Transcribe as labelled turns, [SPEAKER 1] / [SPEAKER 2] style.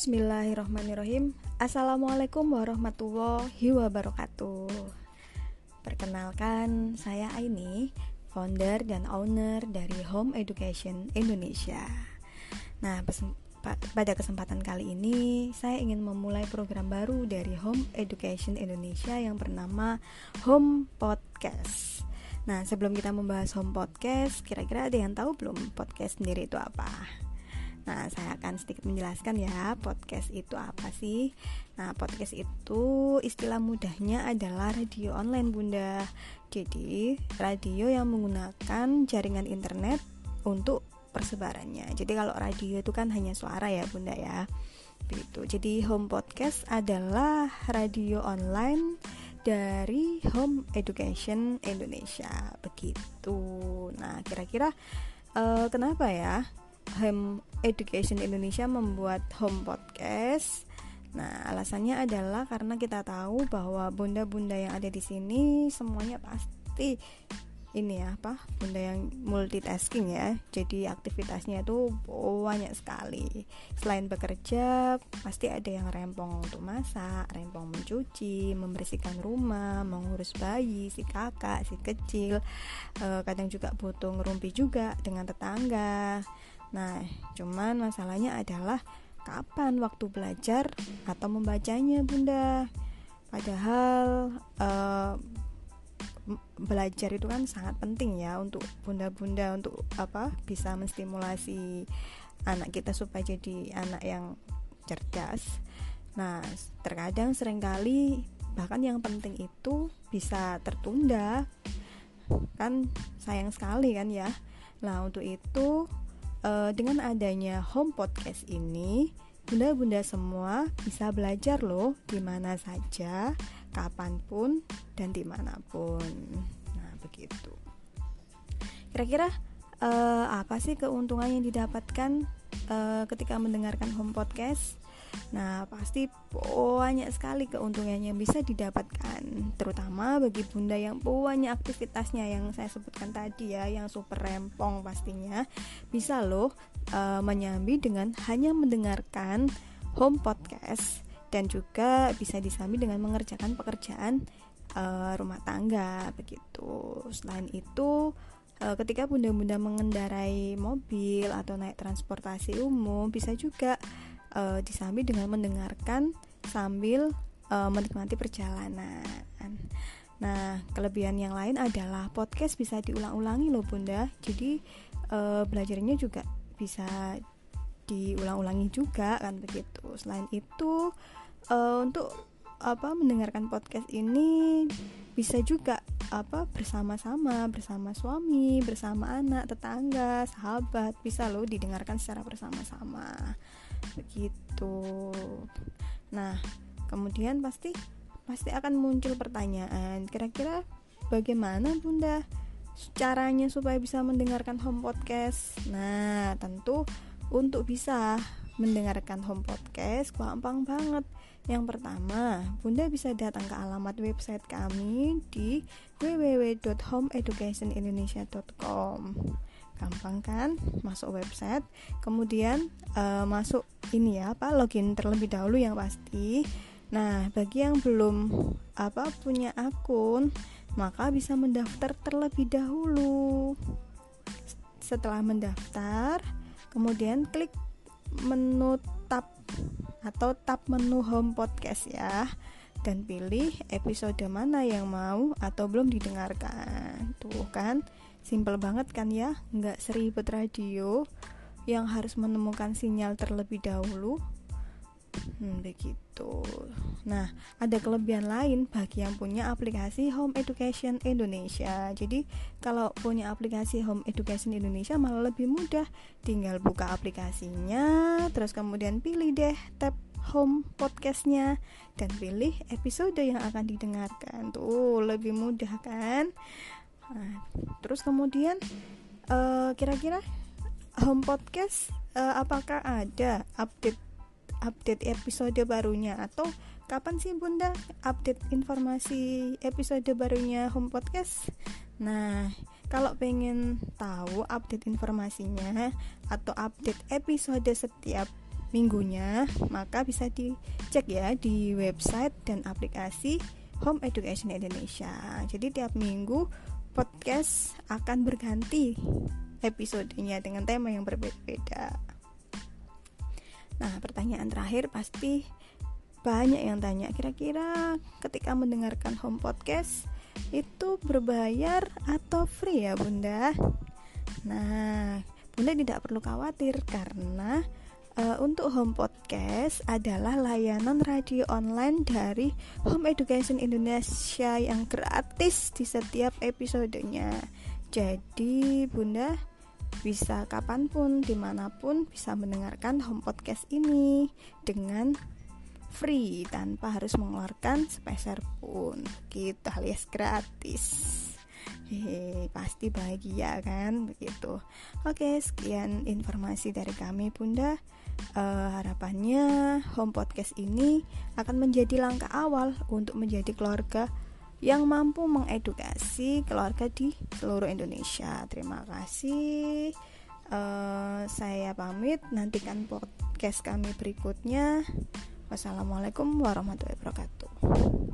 [SPEAKER 1] Bismillahirrahmanirrahim. Assalamualaikum warahmatullahi wabarakatuh. Perkenalkan, saya Aini Founder dan owner dari Home Education Indonesia. Nah, pada kesempatan kali ini Saya ingin memulai program baru dari Home Education Indonesia Yang bernama Home Podcast. Nah, sebelum kita membahas Home Podcast Kira-kira ada yang tahu belum podcast sendiri itu apa? Nah, saya akan sedikit menjelaskan ya, podcast itu apa sih? Nah, podcast itu istilah mudahnya adalah radio online, Bunda. Jadi, radio yang menggunakan jaringan internet untuk persebarannya. Jadi, kalau radio itu kan hanya suara ya, Bunda ya. Begitu. Jadi, home podcast adalah radio online dari Home Education Indonesia. Begitu. Nah, kira-kira uh, kenapa ya Home Education Indonesia membuat home podcast. Nah, alasannya adalah karena kita tahu bahwa bunda-bunda yang ada di sini semuanya pasti ini ya apa bunda yang multitasking ya. Jadi aktivitasnya itu banyak sekali. Selain bekerja pasti ada yang rempong untuk masak rempong mencuci membersihkan rumah mengurus bayi si kakak si kecil. E, kadang juga butuh ngerumpi juga dengan tetangga Nah, cuman masalahnya adalah kapan waktu belajar atau membacanya, Bunda. Padahal uh, belajar itu kan sangat penting ya untuk bunda-bunda untuk apa bisa menstimulasi anak kita supaya jadi anak yang cerdas. Nah, terkadang sering kali bahkan yang penting itu bisa tertunda. Kan sayang sekali kan ya. Nah, untuk itu uh, dengan adanya home podcast ini bunda-bunda semua bisa belajar loh di mana saja, kapan pun, dan di mana pun. Nah begitu. Kira-kira uh, apa sih keuntungan yang didapatkan uh, ketika mendengarkan home podcast? Nah, pasti banyak sekali keuntungan yang bisa didapatkan, terutama bagi bunda yang banyak aktivitasnya yang saya sebutkan tadi ya, yang super rempong pastinya. Bisa loh uh, menyambi dengan hanya mendengarkan home podcast dan juga bisa disambi dengan mengerjakan pekerjaan uh, rumah tangga begitu. Selain itu, uh, ketika bunda-bunda mengendarai mobil atau naik transportasi umum bisa juga uh, disambi dengan mendengarkan sambil uh, menikmati perjalanan. Nah, kelebihan yang lain adalah podcast bisa diulang-ulangi loh Bunda. Jadi uh, belajarnya juga bisa diulang-ulangi juga kan begitu. Selain itu uh, untuk apa mendengarkan podcast ini bisa juga apa bersama-sama bersama suami bersama anak tetangga sahabat bisa loh didengarkan secara bersama-sama begitu nah kemudian pasti pasti akan muncul pertanyaan kira-kira bagaimana bunda caranya supaya bisa mendengarkan home podcast? Nah tentu untuk bisa mendengarkan home podcast gampang banget. Yang pertama, Bunda bisa datang ke alamat website kami di www.homeeducationindonesia.com gampang kan? Masuk website kemudian uh, masuk ini ya apa login terlebih dahulu yang pasti. Nah bagi yang belum apa punya akun maka bisa mendaftar terlebih dahulu. Setelah mendaftar kemudian klik menu tab atau tab menu home podcast ya dan pilih episode mana yang mau atau belum didengarkan. Tuh kan Simple banget kan ya, nggak seribet radio yang harus menemukan sinyal terlebih dahulu. Hmm, begitu. Nah, ada kelebihan lain bagi yang punya aplikasi Home Education Indonesia. Jadi, kalau punya aplikasi Home Education Indonesia malah lebih mudah. Tinggal buka aplikasinya, terus kemudian pilih deh tab home podcastnya dan pilih episode yang akan didengarkan. Tuh, lebih mudah kan? Nah, terus kemudian eh, kira-kira home podcast uh, apakah ada update update episode barunya atau kapan sih Bunda update informasi episode barunya home podcast? Nah, kalau pengen tahu update informasinya atau update episode setiap minggunya, maka bisa dicek ya di website dan aplikasi Home Education Indonesia. Jadi tiap minggu podcast akan berganti episodenya dengan tema yang berbeda-beda. Nah, pertanyaan terakhir pasti banyak yang tanya kira-kira ketika mendengarkan home podcast itu berbayar atau free ya bunda nah bunda tidak perlu khawatir karena uh, untuk home podcast adalah layanan radio online dari Home Education Indonesia yang gratis di setiap episodenya. Jadi bunda bisa kapan pun di mana pun bisa mendengarkan home podcast ini dengan free tanpa harus mengeluarkan sepeser pun. Gitu alias gratis. Hehe, pasti bahagia kan? Begitu. Oke sekian informasi dari kami bunda uh, harapannya home podcast ini akan menjadi langkah awal untuk menjadi keluarga yang mampu mengedukasi keluarga di seluruh Indonesia. Terima kasih. Uh, saya pamit nantikan podcast kami berikutnya. Wassalamualaikum warahmatullahi wabarakatuh.